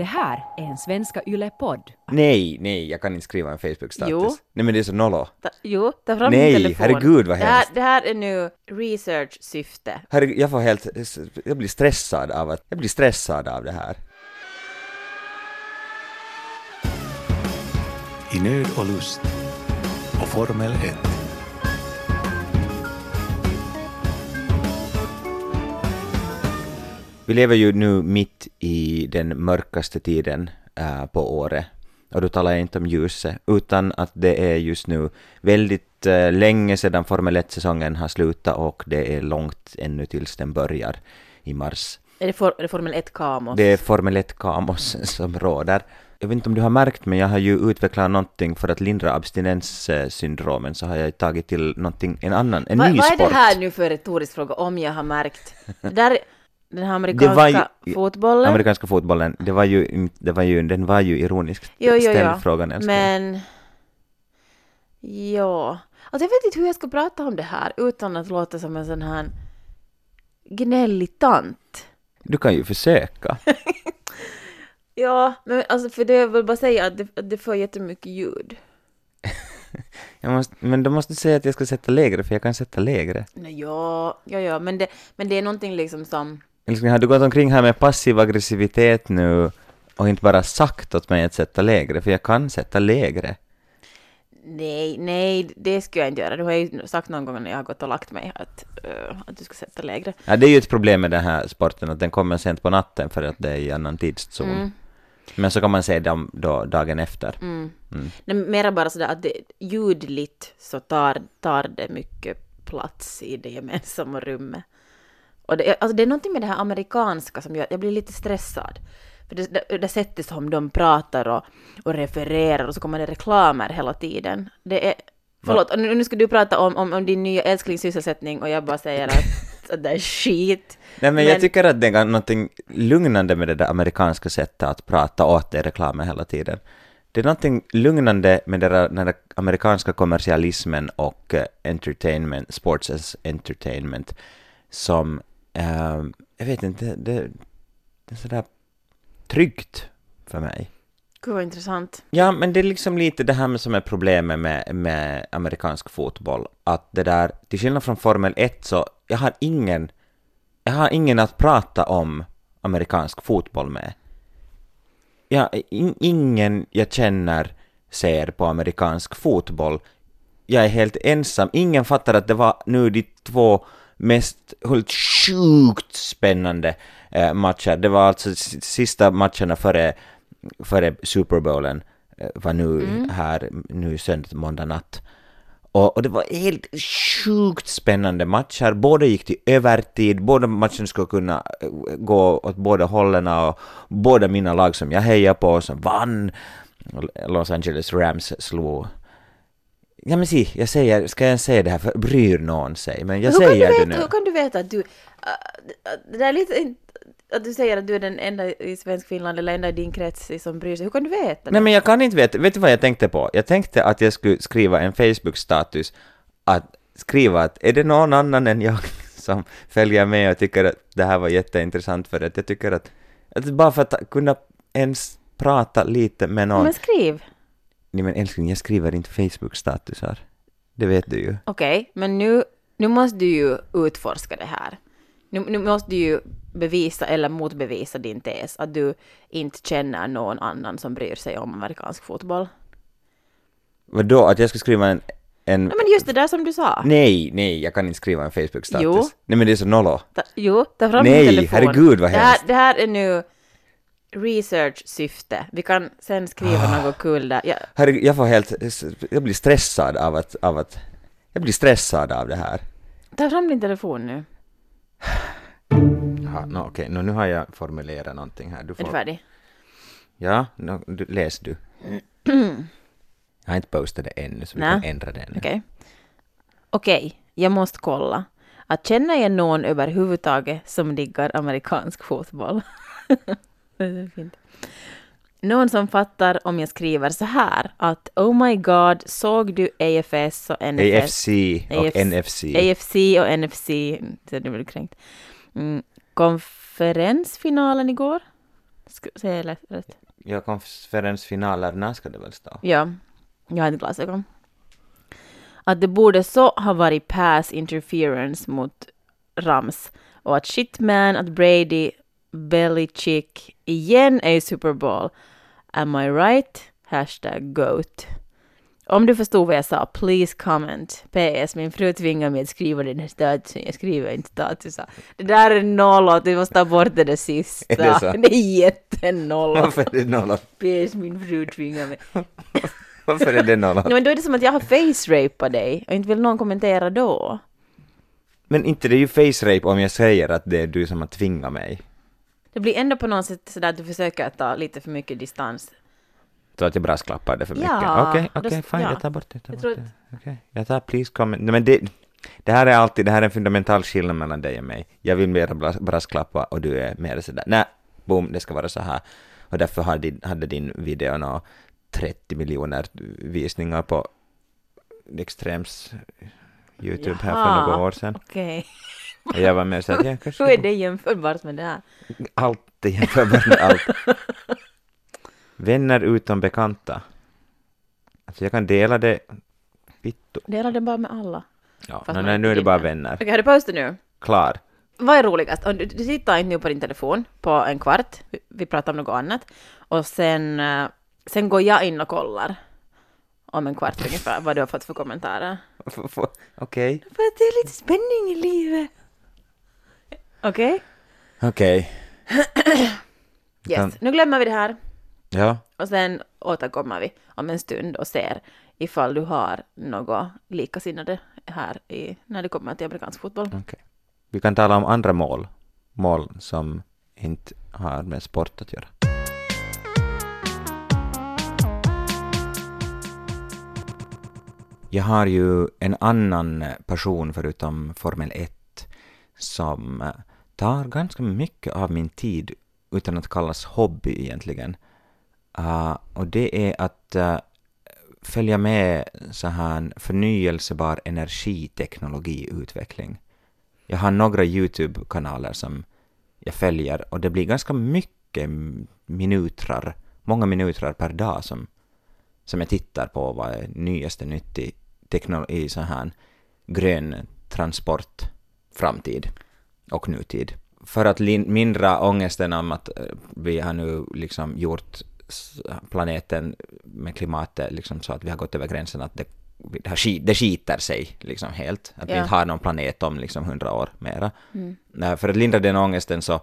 Det här är en Svenska Yle-podd. Nej, nej, jag kan inte skriva en Facebook-status. Jo. Nej men det är så nollo. Ta, jo, ta fram Nej, din telefon. herregud, vad det här, hemskt. det här är nu research-syfte. Herregud, jag får helt, jag blir stressad av att, jag blir stressad av det här. I nöd och lust och Formel 1. Vi lever ju nu mitt i den mörkaste tiden äh, på året. Och då talar jag inte om ljuset, utan att det är just nu väldigt äh, länge sedan Formel 1-säsongen har slutat och det är långt ännu tills den börjar i mars. Är det, for, är det Formel 1-kamos? Det är Formel 1-kamos som råder. Jag vet inte om du har märkt, men jag har ju utvecklat någonting för att lindra abstinenssyndromen, så har jag tagit till någonting, en annan, en Va, ny vad är sport. det här nu för retorisk fråga, om jag har märkt? Det där, den här amerikanska ju- fotbollen? Amerikanska fotbollen, det var ju, det var ju, den var ju ironiskt Jo, jo, ställd ja. frågan älskling. Men... Ja... Alltså jag vet inte hur jag ska prata om det här utan att låta som en sån här gnällig tant. Du kan ju försöka. Ja, men alltså för det jag vill bara säga att det, att det får jättemycket ljud. Måste, men då måste du säga att jag ska sätta lägre, för jag kan sätta lägre. Nej, ja, ja, ja, men det, men det är någonting liksom som... Älskling, har du gått omkring här med passiv aggressivitet nu och inte bara sagt åt mig att sätta lägre, för jag kan sätta lägre. Nej, nej, det skulle jag inte göra. Du har ju sagt någon gång när jag har gått och lagt mig att, eh, att du ska sätta lägre. Ja, det är ju ett problem med den här sporten, att den kommer sent på natten för att det är i annan tidszon. Mm. Men så kan man se dem då dagen efter. Mm. Mm. Nej, mera bara sådär att det, ljudligt så tar, tar det mycket plats i det gemensamma rummet. Och det, alltså det är någonting med det här amerikanska som gör att jag blir lite stressad. För det, det, det sättet som de pratar och, och refererar och så kommer det reklamer hela tiden. Det är... Förlåt, och nu, nu ska du prata om, om, om din nya älsklingssysselsättning och jag bara säger att, att det är skit. Nej men, jag Men- tycker att det är någonting lugnande med det där amerikanska sättet att prata åt dig reklamen hela tiden. Det är någonting lugnande med det den där amerikanska kommersialismen och eh, entertainment, sports as entertainment, som, eh, jag vet inte, det, det, är sådär tryggt för mig. Gud vad intressant. Ja, men det är liksom lite det här med som är problemet med, med amerikansk fotboll, att det där, till skillnad från Formel 1 så, jag har ingen, jag har ingen att prata om amerikansk fotboll med. Ja, in, ingen jag känner ser på amerikansk fotboll. Jag är helt ensam, ingen fattar att det var nu de två mest helt sjukt spännande eh, matcher. Det var alltså sista matcherna före, före Super Bowlen eh, var nu här, nu söndag, måndag natt. Och, och det var helt sjukt spännande matcher. Båda gick till övertid, båda matcherna skulle kunna eh, gå åt båda hållen och båda mina lag som jag hejar på som vann. Los Angeles Rams slog Ja men se, jag säger, ska jag säga det här för bryr någon sig? Men jag hur, säger det veta, nu. hur kan du veta att du... äh, det är lite... Att du säger att du är den enda i svensk Finland eller enda i din krets som bryr sig. Hur kan du veta det? Nej men jag kan inte veta, vet du vad jag tänkte på? Jag tänkte att jag skulle skriva en Facebook-status att skriva att är det någon annan än jag som följer med och tycker att det här var jätteintressant för att jag tycker att, att bara för att kunna ens prata lite med någon. Men skriv. Nej men älskling, jag skriver inte Facebook-statusar. Det vet du ju. Okej, men nu, nu måste du ju utforska det här. Nu, nu måste du ju bevisa eller motbevisa din tes att du inte känner någon annan som bryr sig om amerikansk fotboll. Vadå, att jag ska skriva en... en Nej, men just det där som du sa. nej, nej, jag kan inte skriva en Facebook-status. Jo. Nej men det är så nollo. Ta, jo, ta fram Nej, din telefon. herregud, vad det här, hemskt. det här är nu research-syfte. Vi kan sen skriva Ah. något kul där. Ja, Herregud, jag får helt... Jag blir stressad av att... Av att jag blir stressad av det här. ta fram din telefon nu. Jaha, no, okej, no, nu har jag formulerat någonting här. Du Är får... du färdig? Ja, no, du, läs du. jag har inte postat det ännu, så vi Nä. kan ändra det nu. Okej. Okej, jag måste kolla. Att känna jag någon överhuvudtaget som diggar amerikansk fotboll? fint. Någon som fattar om jag skriver så här att Oh my god, såg du AFS och NFS? AFC och AFC. NFC. AFC och NFC, så det blir kränkt. Mm, konferensfinalen igår? Säger jag rätt? Ja, konferensfinaler, när ska det väl stå? Ja, jag har inte glasögon. Att det borde så ha varit pass interference mot Rams och att shitman, att Brady, Belichick igen är i Super Bowl. Am I right? Hashtag GOAT. Om du förstod vad jag sa, please comment. PS, min fru tvingar mig att skriva den här statusen. Jag skriver inte statusar. Det där är nollot, du måste ta bort det där sista. Är det så? det är jättenollot. Varför är det nolla? PS, min fru tvingar mig. Varför är det nolla? Ja, men då är det som att jag har face-rapat dig och inte vill någon kommentera då. Men inte det är ju face rape om jag säger att det är du som har tvingat mig. Det blir ändå på något sätt sådär att du försöker ta lite för mycket distans. Så att jag brasklappar det för mycket. Ja, Okej, då- okej, fine, ja. jag tar bort det. Tar Jag bort tror det. Okej, jag tar please comment. Nej, men det, det här är alltid, det här är en fundamental skillnad mellan dig och mig. Jag vill mer bras- brasklappa och du är mer sådär, nej, boom, det ska vara så här. Och därför hade, hade din video nå 30 miljoner visningar på Extrems YouTube här för Jaha. några år sedan. Okej. Och jag var mer såhär, ja, kanske Hur är det jämförbart med det här? allt är jämförbart med allt. Vänner utom bekanta. Alltså jag kan dela det, vittu. Dela det bara med alla. Ja, no, nej, nu är det bara vänner. Okej, har du pausat nu? Klar. Vad är roligast? Du, du sitter inte nu på din telefon på en kvart, vi, vi pratar om något annat, och sen, eh, sen går jag in och kollar om en kvart ungefär vad du har fått för kommentarer. Okej. För att det är lite spänning i livet. Okej? Okej. Yes. Kan- Nu glömmer vi det här. Ja. Och sen återkommer vi om en stund och ser ifall du har något likasinnade här i, när det kommer till amerikansk fotboll. Vi kan tala om andra mål. Mål som inte har med sport att göra. Jag har ju en annan person förutom Formel 1 som eh, tar ganska mycket av min tid utan att kallas hobby egentligen. Uh, och det är att uh, följa med så här förnyelsebar energiteknologiutveckling. Jag har några YouTube-kanaler som jag följer och det blir ganska mycket minutrar, många minutrar per dag som, som jag tittar på vad är nyaste nytt i teknologi, så här grön transport, framtid och nutid. För att mindra ångesten om att eh, vi har nu liksom gjort planeten med klimatet liksom så att vi har gått över gränsen att det, det, här, det skiter sig liksom helt. Att vi Ja. inte har någon planet om liksom hundra år mera. Mm. För att lindra den ångesten så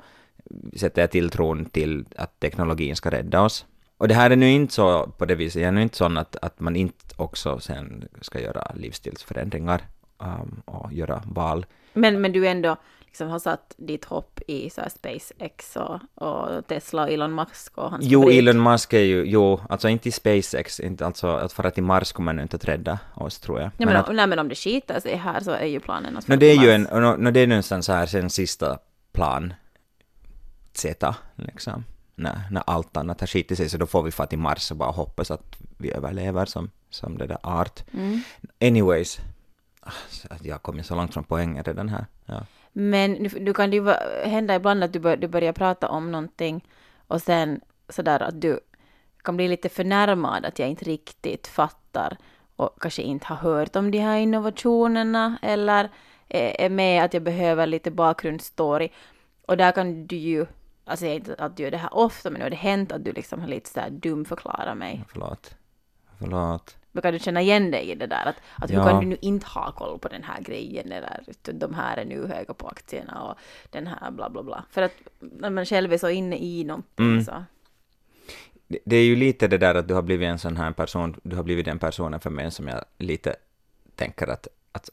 sätter jag tilltron till att teknologin ska rädda oss. Och det här är nu inte så på det viset, jag är nu inte sån att, att man inte också sen ska göra livsstilsförändringar um, och göra val. Men, men du ändå liksom har satt ditt hopp i så SpaceX och, och Tesla och Elon Musk och hans Jo, fabrik. Elon Musk är ju, jo, alltså inte i SpaceX, inte alltså att fara till Mars kommer nu inte att rädda oss tror jag. Ja, men, Men att, nej, men om det skiter sig här så är ju planen att no, få det är ju en, no, no, det är någonstans så här sen sista plan Z, liksom. När, när allt annat har skitit sig så då får vi fara till Mars och bara hoppas att vi överlever som, som det där art. Mm. Anyways, jag kommer så långt från poängen redan här. Ja. Men nu, nu kan det ju hända ibland att du, bör, du börjar prata om någonting och sen sådär att du kan bli lite förnärmad att jag inte riktigt fattar och kanske inte har hört om de här innovationerna eller är är med att jag behöver lite bakgrundsstory. Och där kan du ju, alltså jag inte att du gör det här ofta, men nu har det hänt att du liksom har lite sådär dumförklara mig. Förlåt. Förlåt. Kan du känna igen dig i det där? Att, att hur Ja. kan du nu inte ha koll på den här grejen eller de här är nu höga på aktierna och den här bla bla bla. För att när man själv är så inne i någonting Mm. så. Det, det är ju lite det där att du har blivit en sån här person, du har blivit den personen för mig som jag lite tänker att, att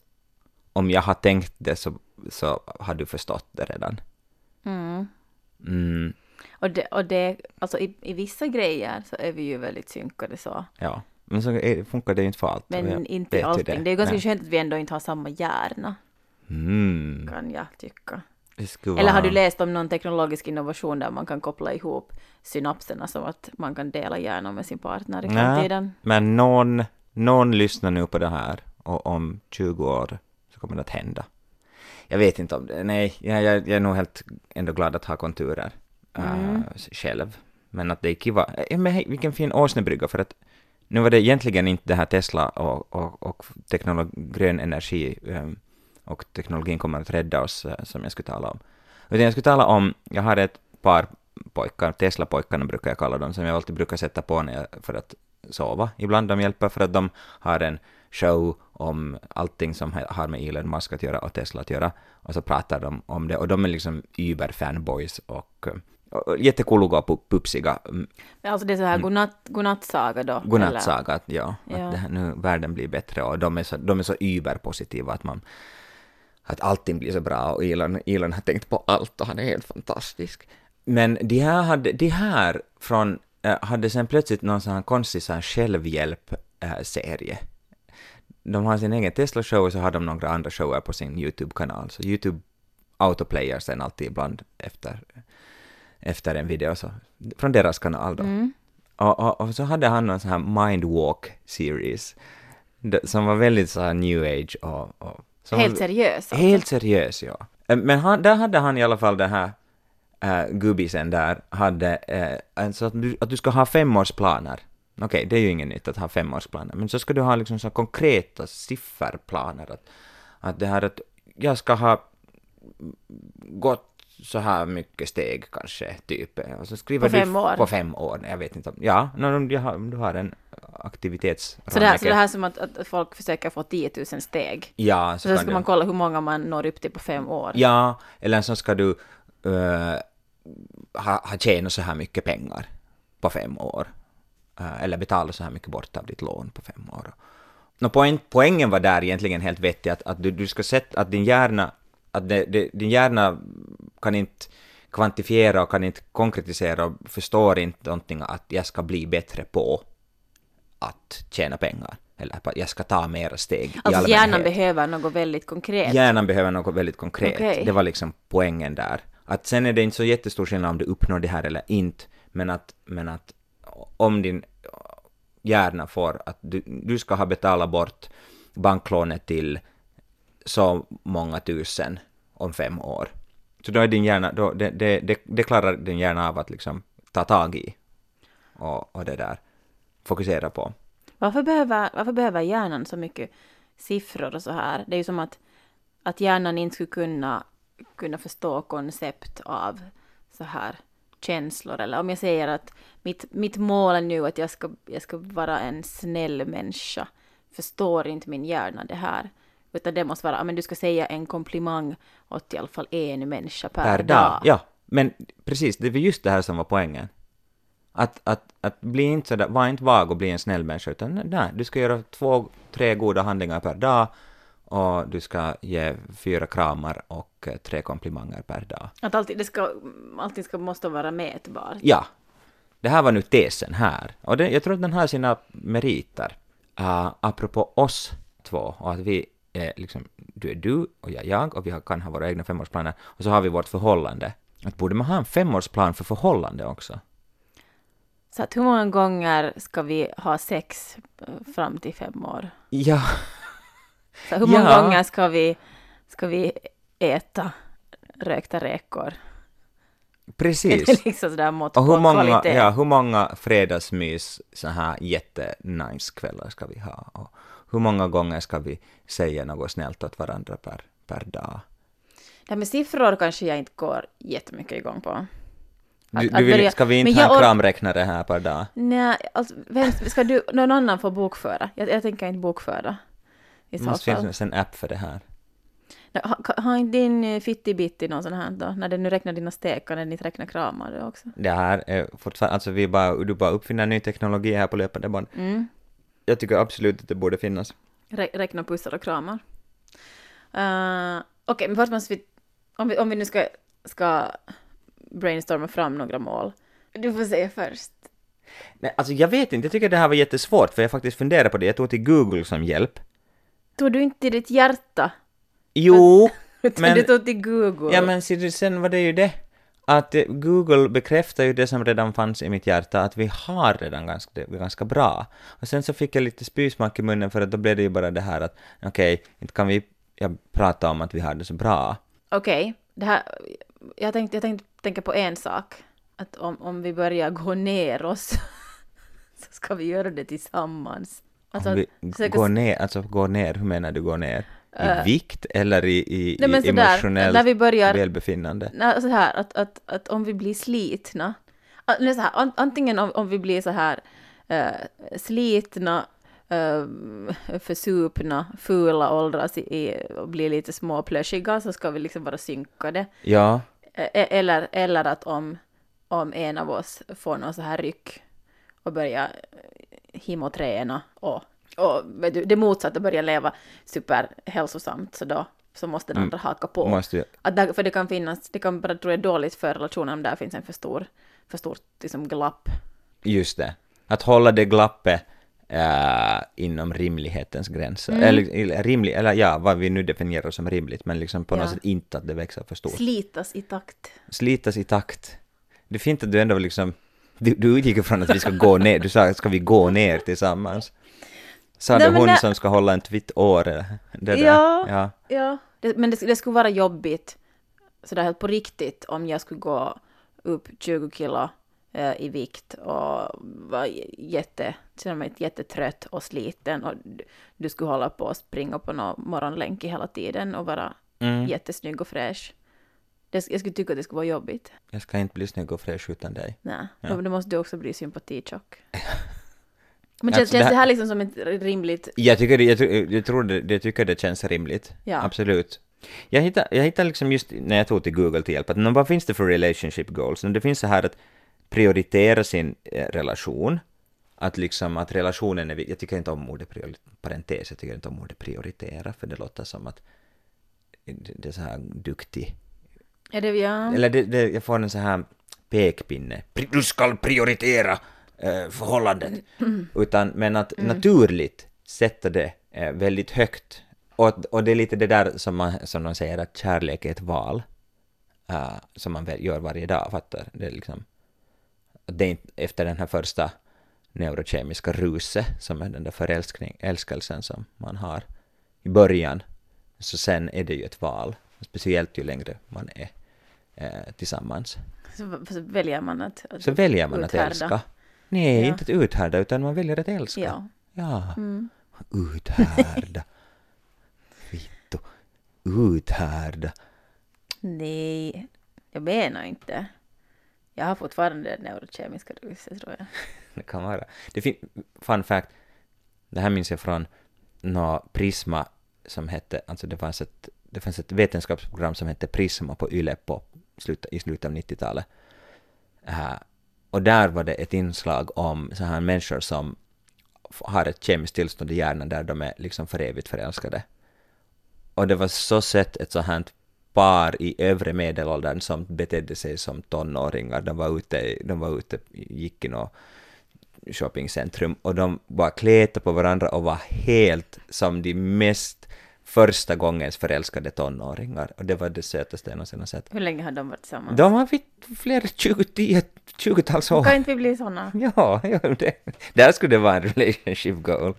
om jag har tänkt det så, så har du förstått det redan. Mm. Mm, Och, det, och det, alltså i, i vissa grejer så är vi ju väldigt synkade så. ja. Men så är, funkar det ju inte för allt. Men inte allting. Det. är ju ganska Nej. skönt att vi ändå inte har samma hjärna, Mm, kan jag tycka. det Eller har du läst om någon teknologisk innovation där man kan koppla ihop synapserna så att man kan dela hjärnan med sin partner i framtiden? Men någon, någon lyssnar nu på det här och om 20 år så kommer det att hända. Jag vet inte om det, nej, jag, jag, jag är nog helt ändå glad att ha konturer äh, Mm. själv. men att det är kiva. Eh, Men hej, vilken fin åsnebrygga, för att nu var det egentligen inte det här Tesla och, och, och teknolog, grön energi ehm, och teknologin kommer att rädda oss eh, som jag skulle tala om. Utan jag skulle tala om, jag har ett par pojkar, Tesla-pojkarna brukar jag kalla dem, som jag alltid brukar sätta på när jag, för att sova. Ibland de hjälper för att de har en show om allting som har med Elon Musk att göra och Tesla att göra, och så pratar de om det, och de är liksom über-fanboys och eh, jättekulliga och pu- pupsiga. Mm, Alltså det är så här godnatt, godnattsaga då? Godnattsaga, att ja, Ja. att det här, nu världen blir bättre och de är så, de är så Uber-positiva att man att allting blir så bra och Elon, Elon har tänkt på allt och han är helt fantastisk. Men de här, hade, de här från, äh, hade sen plötsligt någon sån här konstig sån självhjälp-serie. de har sin egen Tesla-show och så har de några andra shower på sin YouTube-kanal. Så YouTube autoplayar sen alltid ibland efter, efter en video, så, från deras kanal då. Mm. Och, och, och så hade han någon sån här mindwalk series som var väldigt så här new age och... och Helt seriös alltså. Helt seriös, ja. Eh, Men han, där hade han i alla fall den här äh, gubbisen där, hade äh, alltså att, du, att du ska ha femårsplaner. Okej, det är ju ingen nytt att ha femårsplaner, men så ska du ha liksom så konkreta sifferplaner. Att, att det här att jag ska ha gått så här mycket steg kanske, typ. Och så skriver På fem du år? På fem år, jag vet inte om... Ja, om du har, du har en aktivitets... Så det, här, så det här är som att, att folk försöker få 10 000 steg. Ja, Så, så, så ska du... man kolla hur många man når upp till på fem år. Ja, eller så ska du eh, ha, ha tjänat så här mycket pengar på fem år. Eh, eller betala så här mycket bort av ditt lån på fem år. No, poäng, poängen var där egentligen helt vettig, att, att du, du ska sätta att din hjärna, att det, det, din hjärna kan inte kvantifiera och kan inte konkretisera och förstår inte någonting att jag ska bli bättre på att tjäna pengar. Eller att jag ska ta mera steg Alltså hjärnan behöver något väldigt konkret. Hjärnan behöver något väldigt konkret. Okej. Det var liksom poängen där. Att sen är det inte så jättestor skillnad om du uppnår det här eller inte, men att, men att om din hjärna får att du, du ska ha betalat bort banklånet till så många tusen om fem år. Så då är din hjärna, då, det, det, det, det klarar din hjärna av att liksom ta tag i och, och det där fokusera på. Varför behöver, varför behöver hjärnan så mycket siffror och så här? Det är ju som att, att hjärnan inte skulle kunna, kunna förstå koncept av så här känslor. Eller om jag säger att mitt, mitt mål är nu att jag ska, jag ska vara en snäll människa. Förstår inte min hjärna det här? Utan det måste vara, "Ah, men du ska säga en komplimang åt i alla fall en människa per, per dag. Ja, men precis, det var just det här som var poängen. Att, att, att bli inte sådär, var inte vag och bli en snäll människa, utan nej, du ska göra två, tre goda handlingar per dag och du ska ge fyra kramar och eh, tre komplimanger per dag. Att alltid, det ska, allting ska, måste vara mätbart. Ja, det här var nu tesen här, och det, jag tror att den har sina meriter. Uh, apropå oss två, och att vi är liksom, du är du och jag är jag, och vi kan ha våra egna femårsplaner, och så har vi vårt förhållande. Att borde man ha en femårsplan för förhållande också? Så att hur många gånger ska vi ha sex eh, fram till fem år? Ja, Så hur många Ja. gånger ska vi, ska vi äta rökta räkor? Är precis. det liksom sådär mått Och hur många, kvalitet? ja, hur många fredagsmys så här jätte-nice kvällar ska vi ha? Och hur många gånger ska vi säga något snällt åt varandra per, per dag? Det här med siffror kanske jag inte går jättemycket igång på. Du, Att- du att vill, ska vi inte ha en kramräknare här per dag? Nej, alltså, vem, ska du, någon annan få bokföra? Jag, jag tänker inte bokföra. I Det måste fall. finnas en app för det här. Ha, har inte din eh, Fitbit någon sån här då? När den nu räknar dina steg, kan den inte räkna kramar också? Det här är fortfarande, alltså vi bara, du bara uppfinner ny teknologi här på löpande band. Mm. Jag tycker absolut att det borde finnas. Rä, räkna pussar och kramar. Uh, Okej, men först måste vi, om vi, om vi nu ska, ska brainstorma fram några mål. Du får säga först. Nej, alltså jag vet inte, jag tycker det här var jättesvårt för jag faktiskt funderade på det, jag tog till Google som hjälp. Tog du inte till ditt hjärta? Jo, Men- du tog till Google? Ja men ser du, sen var det ju det att eh, Google bekräftar ju det som redan fanns i mitt hjärta, att vi har redan ganska, ganska bra. Och sen så fick jag lite spysmak i munnen för att då blev det ju bara det här att okej, inte kan vi jag prata om att vi har det så bra. Okej, det här... Jag tänkte, jag tänkte tänka på en sak. att om, om vi börjar gå ner oss så ska vi göra det tillsammans. Alltså, Om vi går ner, alltså går ner, hur menar du går ner? I Äh, vikt eller i, i, Nej, i emotionellt när vi börjar- välbefinnande? Nej, så här att, att, att om vi blir slitna, så här, an, antingen om, om vi blir så här eh, slitna, uh, försupna, fula, åldras i, och blir lite småplöschiga så ska vi liksom vara synkade. Ja, Eh, eller, eller att om, om en av oss får någon så här ryck och börjar eh, himoträna och, och vet du, det motsatta börjar leva superhälsosamt så då så måste den andra haka på. måste ju, Att där, för det kan finnas, det kan bara tror jag dåligt för relationen om där finns en för stor, för stort liksom glapp. just det. Att hålla det glappet äh, inom rimlighetens gränser. Mm. Eller, rimlig, eller ja, vad vi nu definierar som rimligt, men liksom på något Ja. sätt inte att det växer för stort. Slitas i takt. Slitas i takt. Det är fint att du ändå liksom, du, du utgick ifrån att vi ska gå ner, du sa ska vi gå ner tillsammans? Sa men hon det- som ska hålla en tvitt år? Det där. Ja. ja. Ja, det, men det, det skulle vara jobbigt, sådär helt på riktigt, om jag skulle gå upp 20 kilo eh, i vikt och vara jätte, jättetrött och sliten och du, du skulle hålla på och springa på någon morgonlänk hela tiden och vara Mm. jättesnygg och fräsch. Det, jag skulle tycka att det skulle vara jobbigt. Jag ska inte bli snygg och fräsch utan dig. Nej, Ja. då måste du också bli sympatitjock. Men Alltså, känns, det känns här- det här liksom som ett rimligt... Jag tycker jag, jag tror det, jag tycker det känns rimligt. Ja. Absolut. Jag hittade, jag hittade liksom just när jag tog till Google till hjälp att vad finns det för relationship goals? Det finns så här att prioritera sin eh, relation. Att liksom att relationen är Jag tycker inte om ordet parentes, jag tycker inte om ordet prioritera för det låter som att det det är så här duktig. Är det, ja. Eller det, det, jag får en så här pekpinne. Du ska prioritera eh, förhållandet. Utan, men att naturligt sätta det eh, väldigt högt. Och, och det är lite det där som, man, som de säger att kärlek är ett val. eh, som man gör varje dag, fattar? Det är liksom... Det är inte efter den här första neurokemiska ruset, som är den där förälskning, älskelsen som man har i början, så sen är det ju ett val. Speciellt ju längre man är eh, tillsammans. Så, så väljer man att... att Så väljer man uthärda. att älska. Nej, Ja. inte att uthärda, utan man väljer att älska. Ja. Ja. Mm. Uthärda. Vittu. Uthärda. Nej, jag menar inte. Jag har fortfarande det neurokemiska ruset tror jag. Det kan vara. Det fin- fun fact, det här minns jag från nå Prisma som hette, alltså det fanns ett, det fanns ett vetenskapsprogram som hette Prisma på YLE på slut, i slutet av 90-talet. Uh, och där var det ett inslag om så här människor som har ett kemiskt tillstånd i hjärnan där de är liksom för evigt förälskade. Och det var så sett ett så här par i övre medelåldern som betedde sig som tonåringar. De var ute, de var ute gick i något shoppingcentrum och de var kläta på varandra och var helt som de mest första gångens förälskade tonåringar. Och det var det sötaste jag någonsin har sett. Hur länge har de varit tillsammans? De har vid flera 20, 10, 20-tals år. Kan inte vi bli såna? Ja, ja det, där skulle det vara en relationship goal.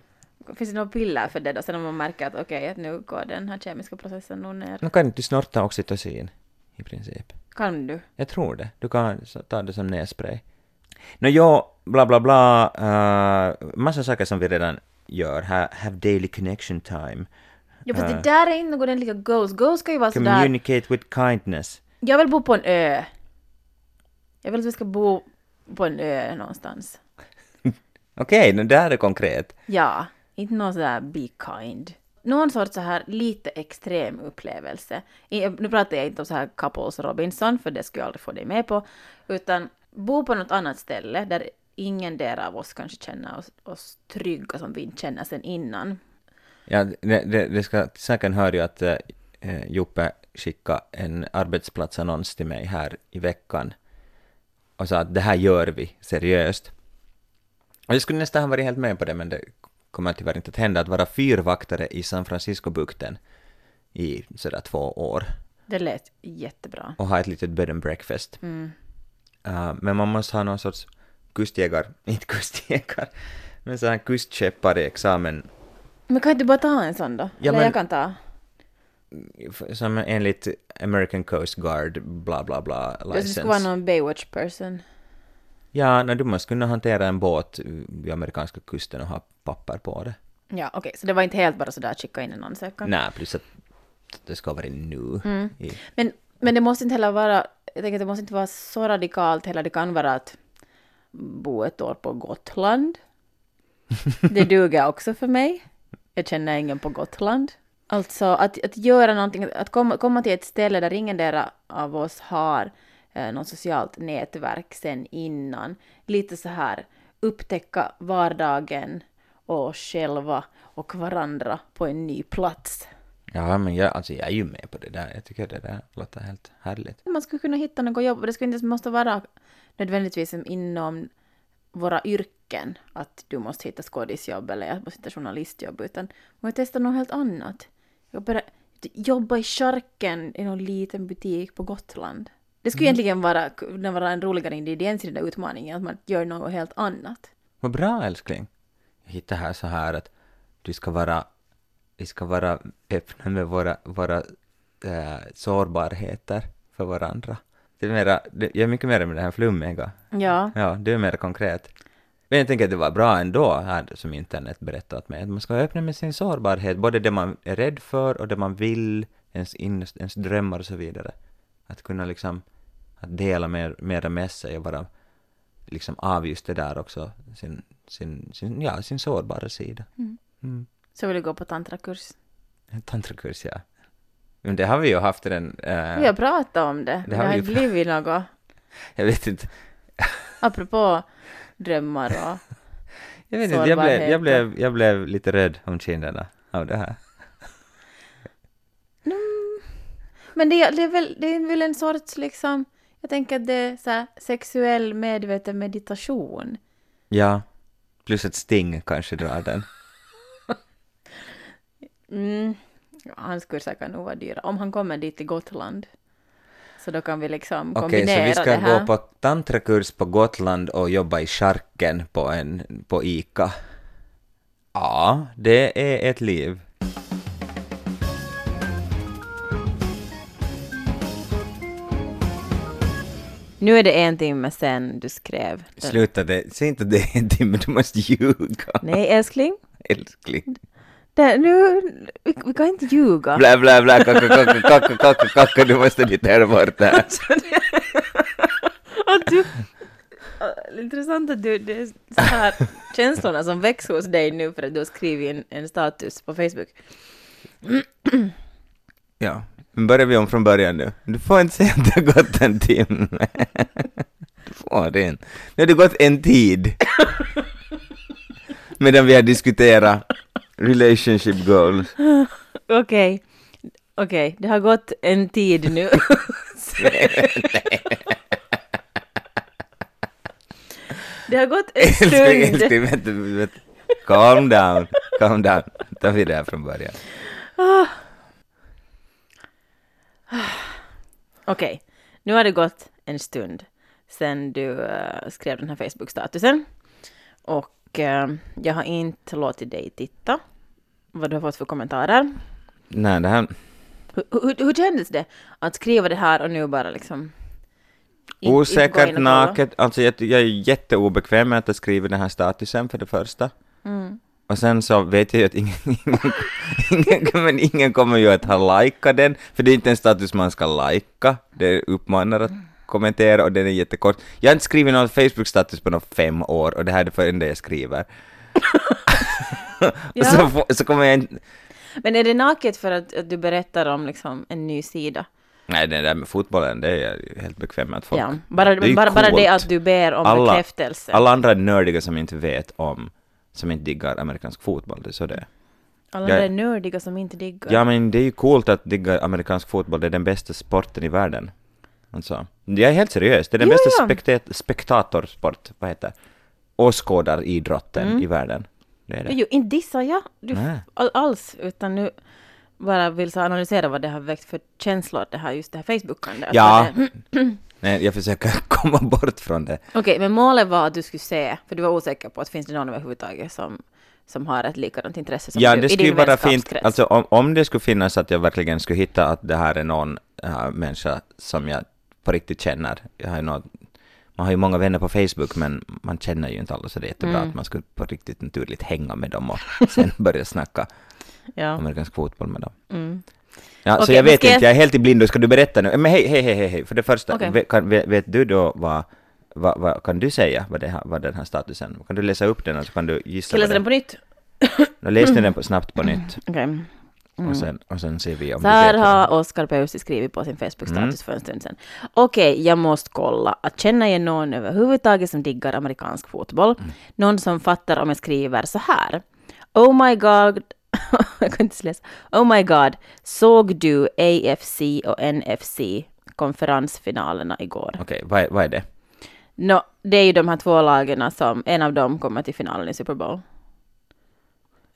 Finns det några piller för det då? Sen om man märker att okej, att nu går den här kemiska processen nog ner. Nu kan inte du snorta oxytocin i princip. Kan du? Jag tror det. Du kan ta det som nässpray. Nå jo, bla bla bla, uh, massa saker som vi redan gör. Ha, have daily connection time. Ja fast det där är inte något den lika goals. Goals ska ju vara sådär... Communicate with kindness. Jag vill bo på en ö. Jag vill att vi ska bo på en ö någonstans. Okej, okay, det här är konkret. Ja, inte någon sådär be kind. Någon sorts så här lite extrem upplevelse. I- Nu pratar jag inte om så här couples Robinson, för det skulle jag aldrig få dig med på. Utan bo på något annat ställe där ingen där av oss kanske känner oss, oss trygga som vi inte känner sen innan. Ja, det, det, det ska, till saken hör ju att eh, Joppe skickade en arbetsplatsannons till mig här i veckan och sa att det här gör vi seriöst. Och jag skulle nästan ha varit helt med på det, men det kommer tyvärr inte att hända, att vara fyrvaktare i San Francisco-bukten i sådär två år Det lät jättebra. och ha ett litet bed and breakfast. Mm. Uh, men man måste ha någon sorts kustjägar, inte kustjägar, men sån här kustkäppare examen Men kan inte du bara ta en sån då? Ja, Eller men- jag kan ta. som enligt American Coast Guard, bla bla bla, Det license. skulle vara någon Baywatch person. Ja, när du måste kunna hantera en båt vid amerikanska kusten och ha papper på det. Ja, okej, så det var inte helt bara sådär att skicka in en ansökan. Nej, plus att det ska vara nu. Mm. I, Men, men det måste inte heller vara, jag tänker att det måste inte vara så radikalt heller. Det kan vara att bo ett år på Gotland. Det duger också för mig. Jag känner ingen på Gotland. Alltså att, att göra någonting, att komma, komma till ett ställe där ingen av oss har eh, något socialt nätverk sen innan. Lite så här upptäcka vardagen och oss själva och varandra på en ny plats. ja, men jag, alltså, jag är ju med på det där. Jag tycker det där låter helt härligt. Man skulle kunna hitta något jobb. Det skulle inte måste vara nödvändigtvis inom våra yrken. Att du måste hitta skådisjobb eller jag måste hitta journalistjobb. Utan man testa något helt annat. Jag bara jobba i charken i någon liten butik på Gotland. Det skulle egentligen vara, kunna vara en roligare ingrediens i den där utmaningen. Att man gör något helt annat. Vad bra älskling. Jag hittar här så här att du ska vara, vi ska vara öppna med våra, våra äh, sårbarheter för varandra. Det är mera, det, jag är mycket mer med det här flummiga. Ja. Ja, det är mer konkret. Men jag tänker att det var bra ändå, här som internet berättat mig, att man ska vara öppen med sin sårbarhet, både det man är rädd för och det man vill, ens, innerst, ens drömmar och så vidare. Att kunna liksom, att dela mer, mera med sig och vara liksom av just det där också, sin, sin, sin, ja, sin sårbara sida. Mm. Så vill du gå på tantrakurs. En Tantrakurs, ja. Men det har vi ju haft den, äh, Vi har pratat om det. men Det har har inte blivit något. jag vet inte, Apropå drömmar och... jag vet inte, jag blev, jag blev, jag blev lite rädd om kinderna av det här. Mm. Men det, det, är väl, det är väl en sorts liksom... Jag tänker att det är så här sexuell medveten meditation. Ja, plus ett sting kanske drar den. Mm. Hans kurser kan nog vara dyra. Om han kommer dit till Gotland. Så då kan vi liksom Okej, kombinera så vi det ska här. gå på tantrakurs på Gotland och jobba i charken på, en, på ICA. Ja, det är ett liv. Nu är det en timme sen du skrev. Sluta det, säg inte det en timme, du måste ljuga. Nej, älskling. Älskling. Det, nu, vi, vi kan inte ljuga. Blä, blä, blä, kacka, kacka, kacka, kacka, kacka, du måste ditera bort det här. Att du, intressant att du, det är så här känslorna som väcks hos dig nu för att du har skrivit en, en status på Facebook. Ja, men börjar vi om från början nu. Du får inte säga att det har gått en timme. Du får det inte. Nu har det gått en tid. Medan vi har diskuterat relationship goals. Okej, okej, det har gått en tid nu. det har gått en stund. älskling, vänta, vänta. Calm down, calm down. tar vi det här från början. Okej, nu har det gått en stund sen du eh, skrev den här Facebook-statusen. Och eh, jag har inte låtit dig titta vad du har fått för kommentarer. Nej, det här... Hur, hur, hur kändes det att skriva det här och nu bara liksom... in- Osäkert, in naket. Alltså jag, jag är jätteobekväm med att jag skriver den här statusen för det första. Mm. Och sen så vet jag ju att ingen, ingen, ingen, men ingen kommer ju att ha likat den, för det är inte en status man ska lika, det uppmanar att kommentera och den är jättekort. Jag har inte skrivit någon Facebook-status på några fem år och det här är det enda jag skriver. så, Ja. får- så kommer jag inte... Men är det naket för att, att du berättar om liksom en ny sida? Nej, det där med fotbollen, det är jag helt bekväm med att folk... Ja, bara, det bara, bara det att du ber om Alla- bekräftelse. Alla andra nördiga som inte vet om, som inte diggar amerikansk fotboll, det är så det är. Alla jag- är nördiga som inte diggar. Ja men det är ju coolt att digga amerikansk fotboll, det är den bästa sporten i världen. Alltså, jag är helt seriös, det är den Jo, bästa ja. spektat- spektatorsport, vad heter Åskådaridrotten Mm. i världen. Det är det. Jo, inte dissar jag du, alls, utan nu bara vill så analysera vad det har väckt för känslor, det här, just det här Facebookandet. Ja. Det- Nej, jag försöker komma bort från det. Okej, men målet var att du skulle se, för du var osäker på att finns det någon överhuvudtaget som, som har ett likadant intresse som Ja, du det skulle vara fint, alltså om, om det skulle finnas att jag verkligen skulle hitta att det här är någon äh, människa som jag på riktigt känner. Jag har ju något, man har ju många vänner på Facebook men man känner ju inte alla så det är jättebra Mm. att man skulle på riktigt naturligt hänga med dem och sen börja snacka ja. amerikansk fotboll med dem. Mm. Ja, så Okej, jag vet jag- inte, jag är helt i blindo. Ska du berätta nu? Men hej, hej, hej, hej. För det första, Okej. vet, kan, vet, du då vad, vad, vad, kan du säga vad, det här, vad den här statusen, kan du läsa upp den och så kan du gissa Ska jag läsa den på nytt? Då läs ni den på, snabbt på nytt Okej. Mm. och, sen, och sen ser vi om Så här vad har Oskar Pöysti skrivit på sin Facebook-status Mm. för en stund sedan. Okej, jag måste kolla. Att känna igen någon överhuvudtaget som diggar amerikansk fotboll. Mm. Någon som fattar om jag skriver så här. Oh my god. jag kan inte läsa. Oh my god. Såg du AFC och NFC konferensfinalerna igår? Okej, vad, är- vad är det? Nå, det är ju de här två lagen som, en av dem kommer till finalen i Super Bowl.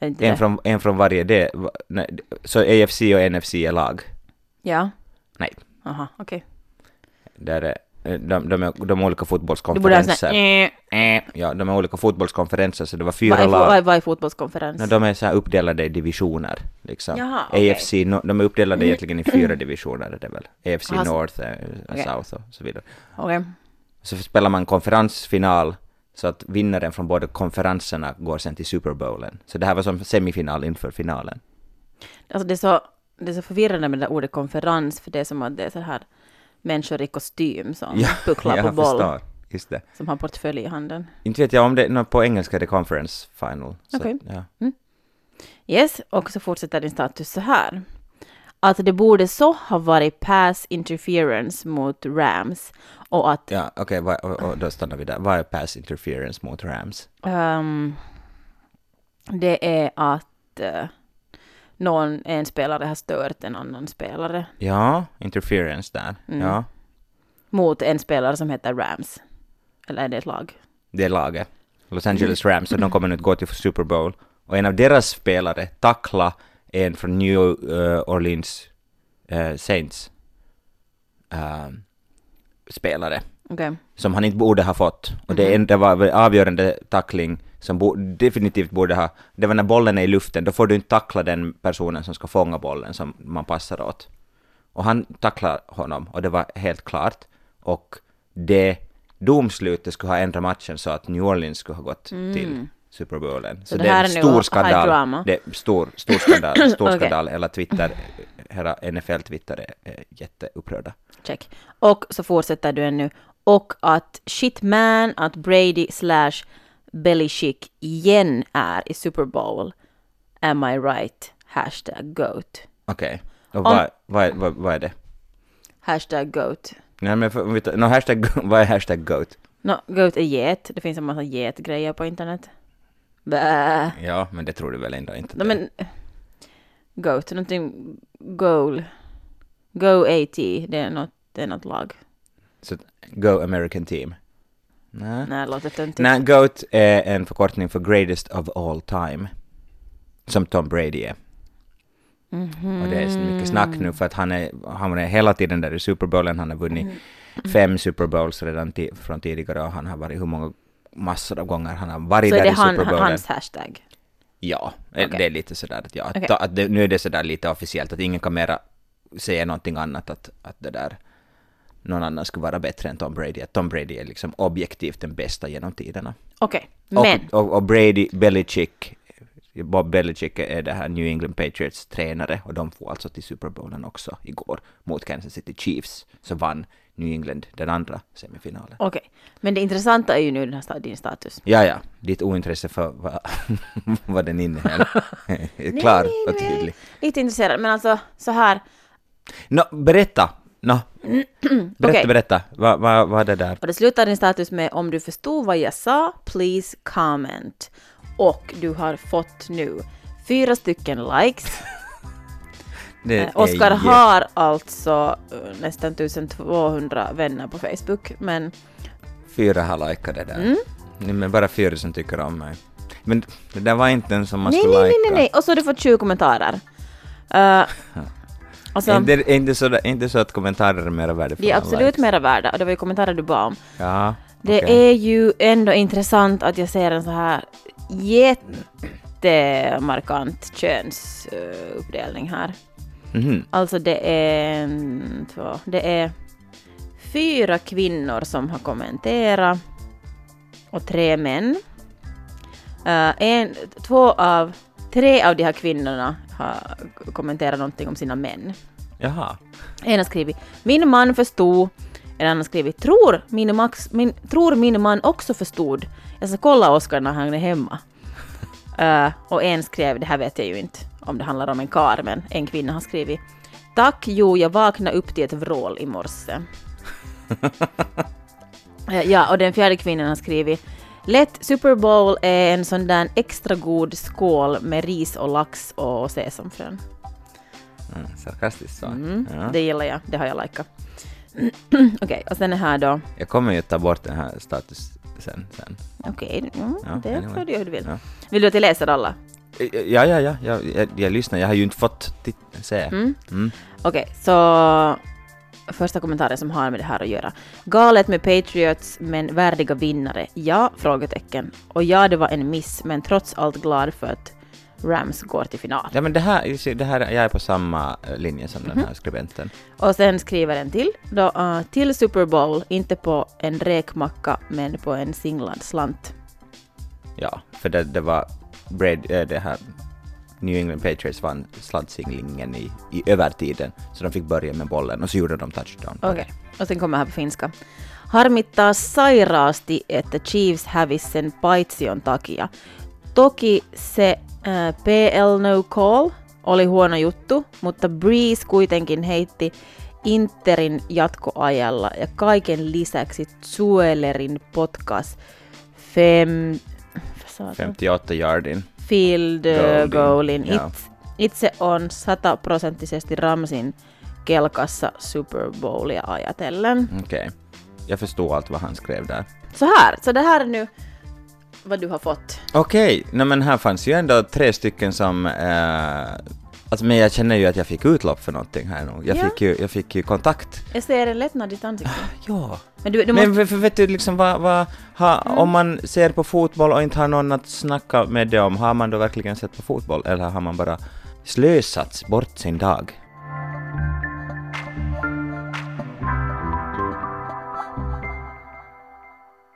Inte En det? från, en från varje? Va- nej, Så AFC och NFC är lag? Ja. Nej. Aha, okej. Där är, eh, de, de, är, de är olika fotbollskonferenser. här... Eh, Ja, de är olika fotbollskonferenser så det var Vad fyra är, fo- vad är, lag. vad är fotbollskonferens? No, de är så uppdelade i divisioner. Liksom. Jaha, okej. AFC, no, de är uppdelade egentligen i fyra divisioner, är det väl? AFC Aha, North, Okej. South och så vidare. Okej. Så spelar man konferensfinal så att vinnaren från båda konferenserna går sen till Super Bowlen. Så det här var som semifinal inför finalen. Alltså det är, så, det är så förvirrande med det där ordet konferens, för det är som att det är så här människor i kostym som pucklar på jag boll, förstår. Just det. som har portfölj i handen. Inte vet jag om det, no, på engelska är det conference final. Okej. ja. Yes, och så fortsätter din status så här. Att det borde så ha varit pass interference mot Rams och att Ja, okej, och då stannar vi där. Vad är pass interference mot Rams? ehm, det är att eh, någon, en spelare har stört en annan spelare Ja, interference där. Mm. Ja, mot en spelare som heter Rams. Eller är det ett lag? det är laget. Los Angeles Rams, och de kommer nu att gå till Super Bowl. Och en av deras spelare tackla en från New eh, Orleans eh, Saints eh, spelare. Okej. som han inte borde ha fått. Och det, en- det var avgörande tackling som bo, definitivt borde ha... Det var när bollen är i luften, då får du inte tackla den personen som ska fånga bollen som man passar åt. Och han tacklade honom och det var helt klart. Och det domslutet skulle ha ändrat matchen så att New Orleans skulle ha gått till Super Bowlen. Så, det det är här en är nu stor skandal. drama. Det är stor, stor skandal. Stor Okej. skandal. Hela Twitter, hela NFL-Twitter är, är jätteupprörda. Check. Och så fortsätter du ännu. Och att shitman, att Brady slash Belichick igen är i Super Bowl. Am I right? Hashtag GOAT. Okej. Och Om- vad, vad, vad, vad är det? Hashtag GOAT. Nej men för, no, hashtag, vad är hashtag goat? No, GOAT är get. Det finns en massa get-grejer på internet. Bäh. Ja, men det tror du väl ändå inte? No, men GOAT, någonting goal. Go AT, det är något, det är något lag. Så, go American team? Nej. Nej, låter töntigt. Nej, GOAT är en förkortning för greatest of all time. Som Tom Brady är. Och det är så mycket snack nu för att han är, han är hela tiden där i Super Bowlen. Han har vunnit fem Super Bowls redan från tidigare och han har varit hur många massor av gånger han har varit Så är där det i Super Bowlen. hans hashtag? Ja, Okej. det är lite sådär att ja, ta- att det, nu är det sådär lite officiellt att ingen kan mera säga någonting annat att, att det där någon annan skulle vara bättre än Tom Brady. Att Tom Brady är liksom objektivt den bästa genom tiderna. Okej, men. Och, och, och Brady, Belichick, Bob Belichick är det här New England Patriots tränare och de får alltså till Super Bowlen också igår mot Kansas City Chiefs så vann New England den andra semifinalen. Okej, men det intressanta är ju nu den här din status. Ja, ja, ditt ointresse för vad, vad den innehöll klar nej, och nej. tydlig. Lite intresserad, men alltså så här. Nå, berätta! Nå, berätta, Okej. berätta. Vad vad är det där? Och det slutar din status med om du förstod vad jag sa, please comment. Och du har fått nu fyra stycken likes. Det Eh, Oskar har alltså eh, nästan 1200 vänner på Facebook, men Fyra har likat det där. Mm. Nej, Men bara fyra som tycker om mig. Men det där var inte en som man nej, skulle nej, nej, nej, nej, och så har du fått 20 kommentarer. Uh, alltså, Är inte, är inte, så, är inte så att kommentarer är mera värdefulla de är absolut likes? mera värda, och det var ju kommentarer du bad om. Ja, Det okej. är ju ändå intressant att jag ser en så här jätte, jättemarkant könsuppdelning här. Mhm. Alltså det är en, två, det är fyra kvinnor som har kommenterat och tre män. Eh, en, två av, tre av de här kvinnorna har kommenterat någonting om sina män. Jaha. En har skrivit ”Min man förstod”, en annan skrivit ”Tror min, max, min, tror min man också förstod? Jag ska kolla Oskar när han är hemma”. Eh, och en skrev, det här vet jag ju inte om det handlar om en kar, men en kvinna har skrivit ”Tack, jo, jag vaknade upp till ett vrål i morse”. Ja, och den fjärde kvinnan har skrivit Lätt Super Bowl är en sån där extra god skål med ris och lax och sesamfrön. Mm, sarkastiskt så. Mm, Ja. Det gillar jag, det har jag likat. Okej, och sen är här då, Jag kommer ju ta bort den här status sen. sen. okej, mm, Ja, det anyway. får du göra hur du vill. Ja. Vill du att jag läser alla? Ja, ja, ja, ja jag, jag lyssnar. Jag har ju inte fått se. Mm. Mm. Okej, så första kommentaren som har med det här att göra. Galet med Patriots, men värdiga vinnare. Ja? Frågetecken. Och ja, det var en miss, men trots allt glad för att Rams går till final. Ja, men det här, det här, jag är på samma eh, linje som den här skribenten. Och sen skriver en till. Då, uh, till Super Bowl, inte på en räkmacka, men på en singlad slant. Ja, för det, det var Brad, äh, det här New England Patriots vann sladdsinglingen i, i övertiden, så de fick börja med bollen och så gjorde de touchdown. Okej, och sen kommer här på finska. Harmittaa sairaasti, että Chiefs hävisi sen paitsion takia. Toki se äh, PL no call oli huono juttu, mutta Breeze kuitenkin heitti Interin jatkoajalla ja kaiken lisäksi Zuelerin potkas fem, det. 58 yardin. field uh, Goalin, goalin. It, itse on sataprosenttisesti Ramsin kelkassa Super Bowlia ajatellen. Okej. Jag förstod allt vad han skrev där. Så här, så det här är nu vad du har fått. Okej, nej men här fanns ju ändå tre stycken som... Eh, alltså men jag känner ju att jag fick utlopp för någonting här nu. Jag, Ja. fick, ju, jag fick ju kontakt. Jag ser en lättnad i ditt ansikte. Ja. Men du, du Men måste... för, för vet du liksom vad, vad ha, Mm. om man ser på fotboll och inte har någon att snacka med det om, har man då verkligen sett på fotboll eller har man bara slösat bort sin dag?